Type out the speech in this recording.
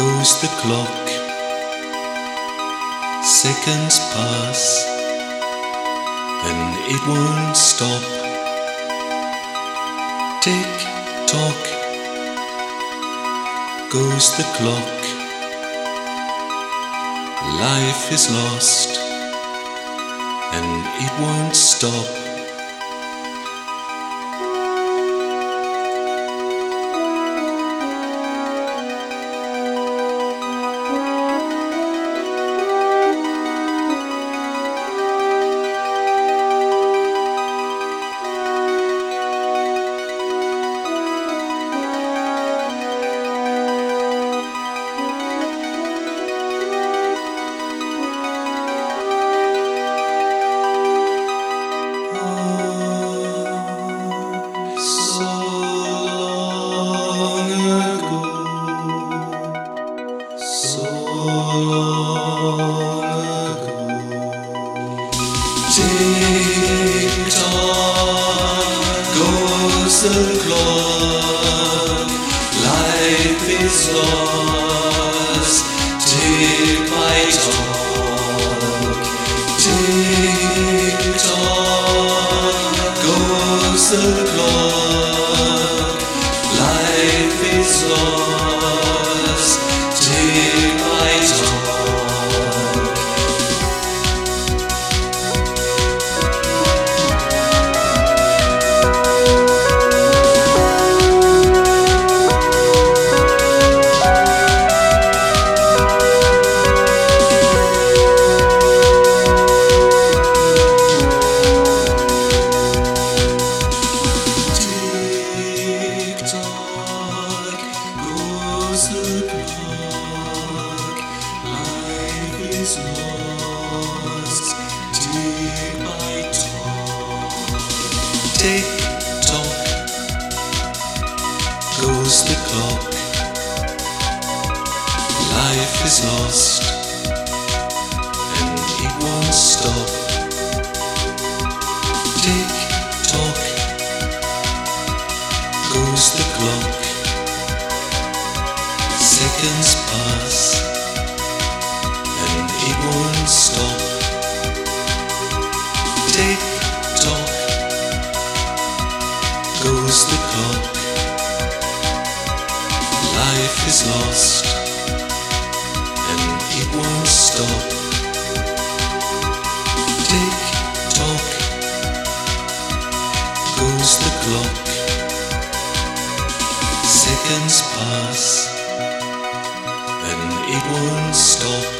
goes the clock. Seconds pass and it won't stop. Tick tock goes the clock. Life is lost and it won't stop. Tock goes the clock. Life is by tock. Tick tock goes the clock. Seconds pass and it won't stop. Tick tock goes the clock. Life is lost and it won't stop. Tick tock goes the clock. Seconds pass and it won't stop.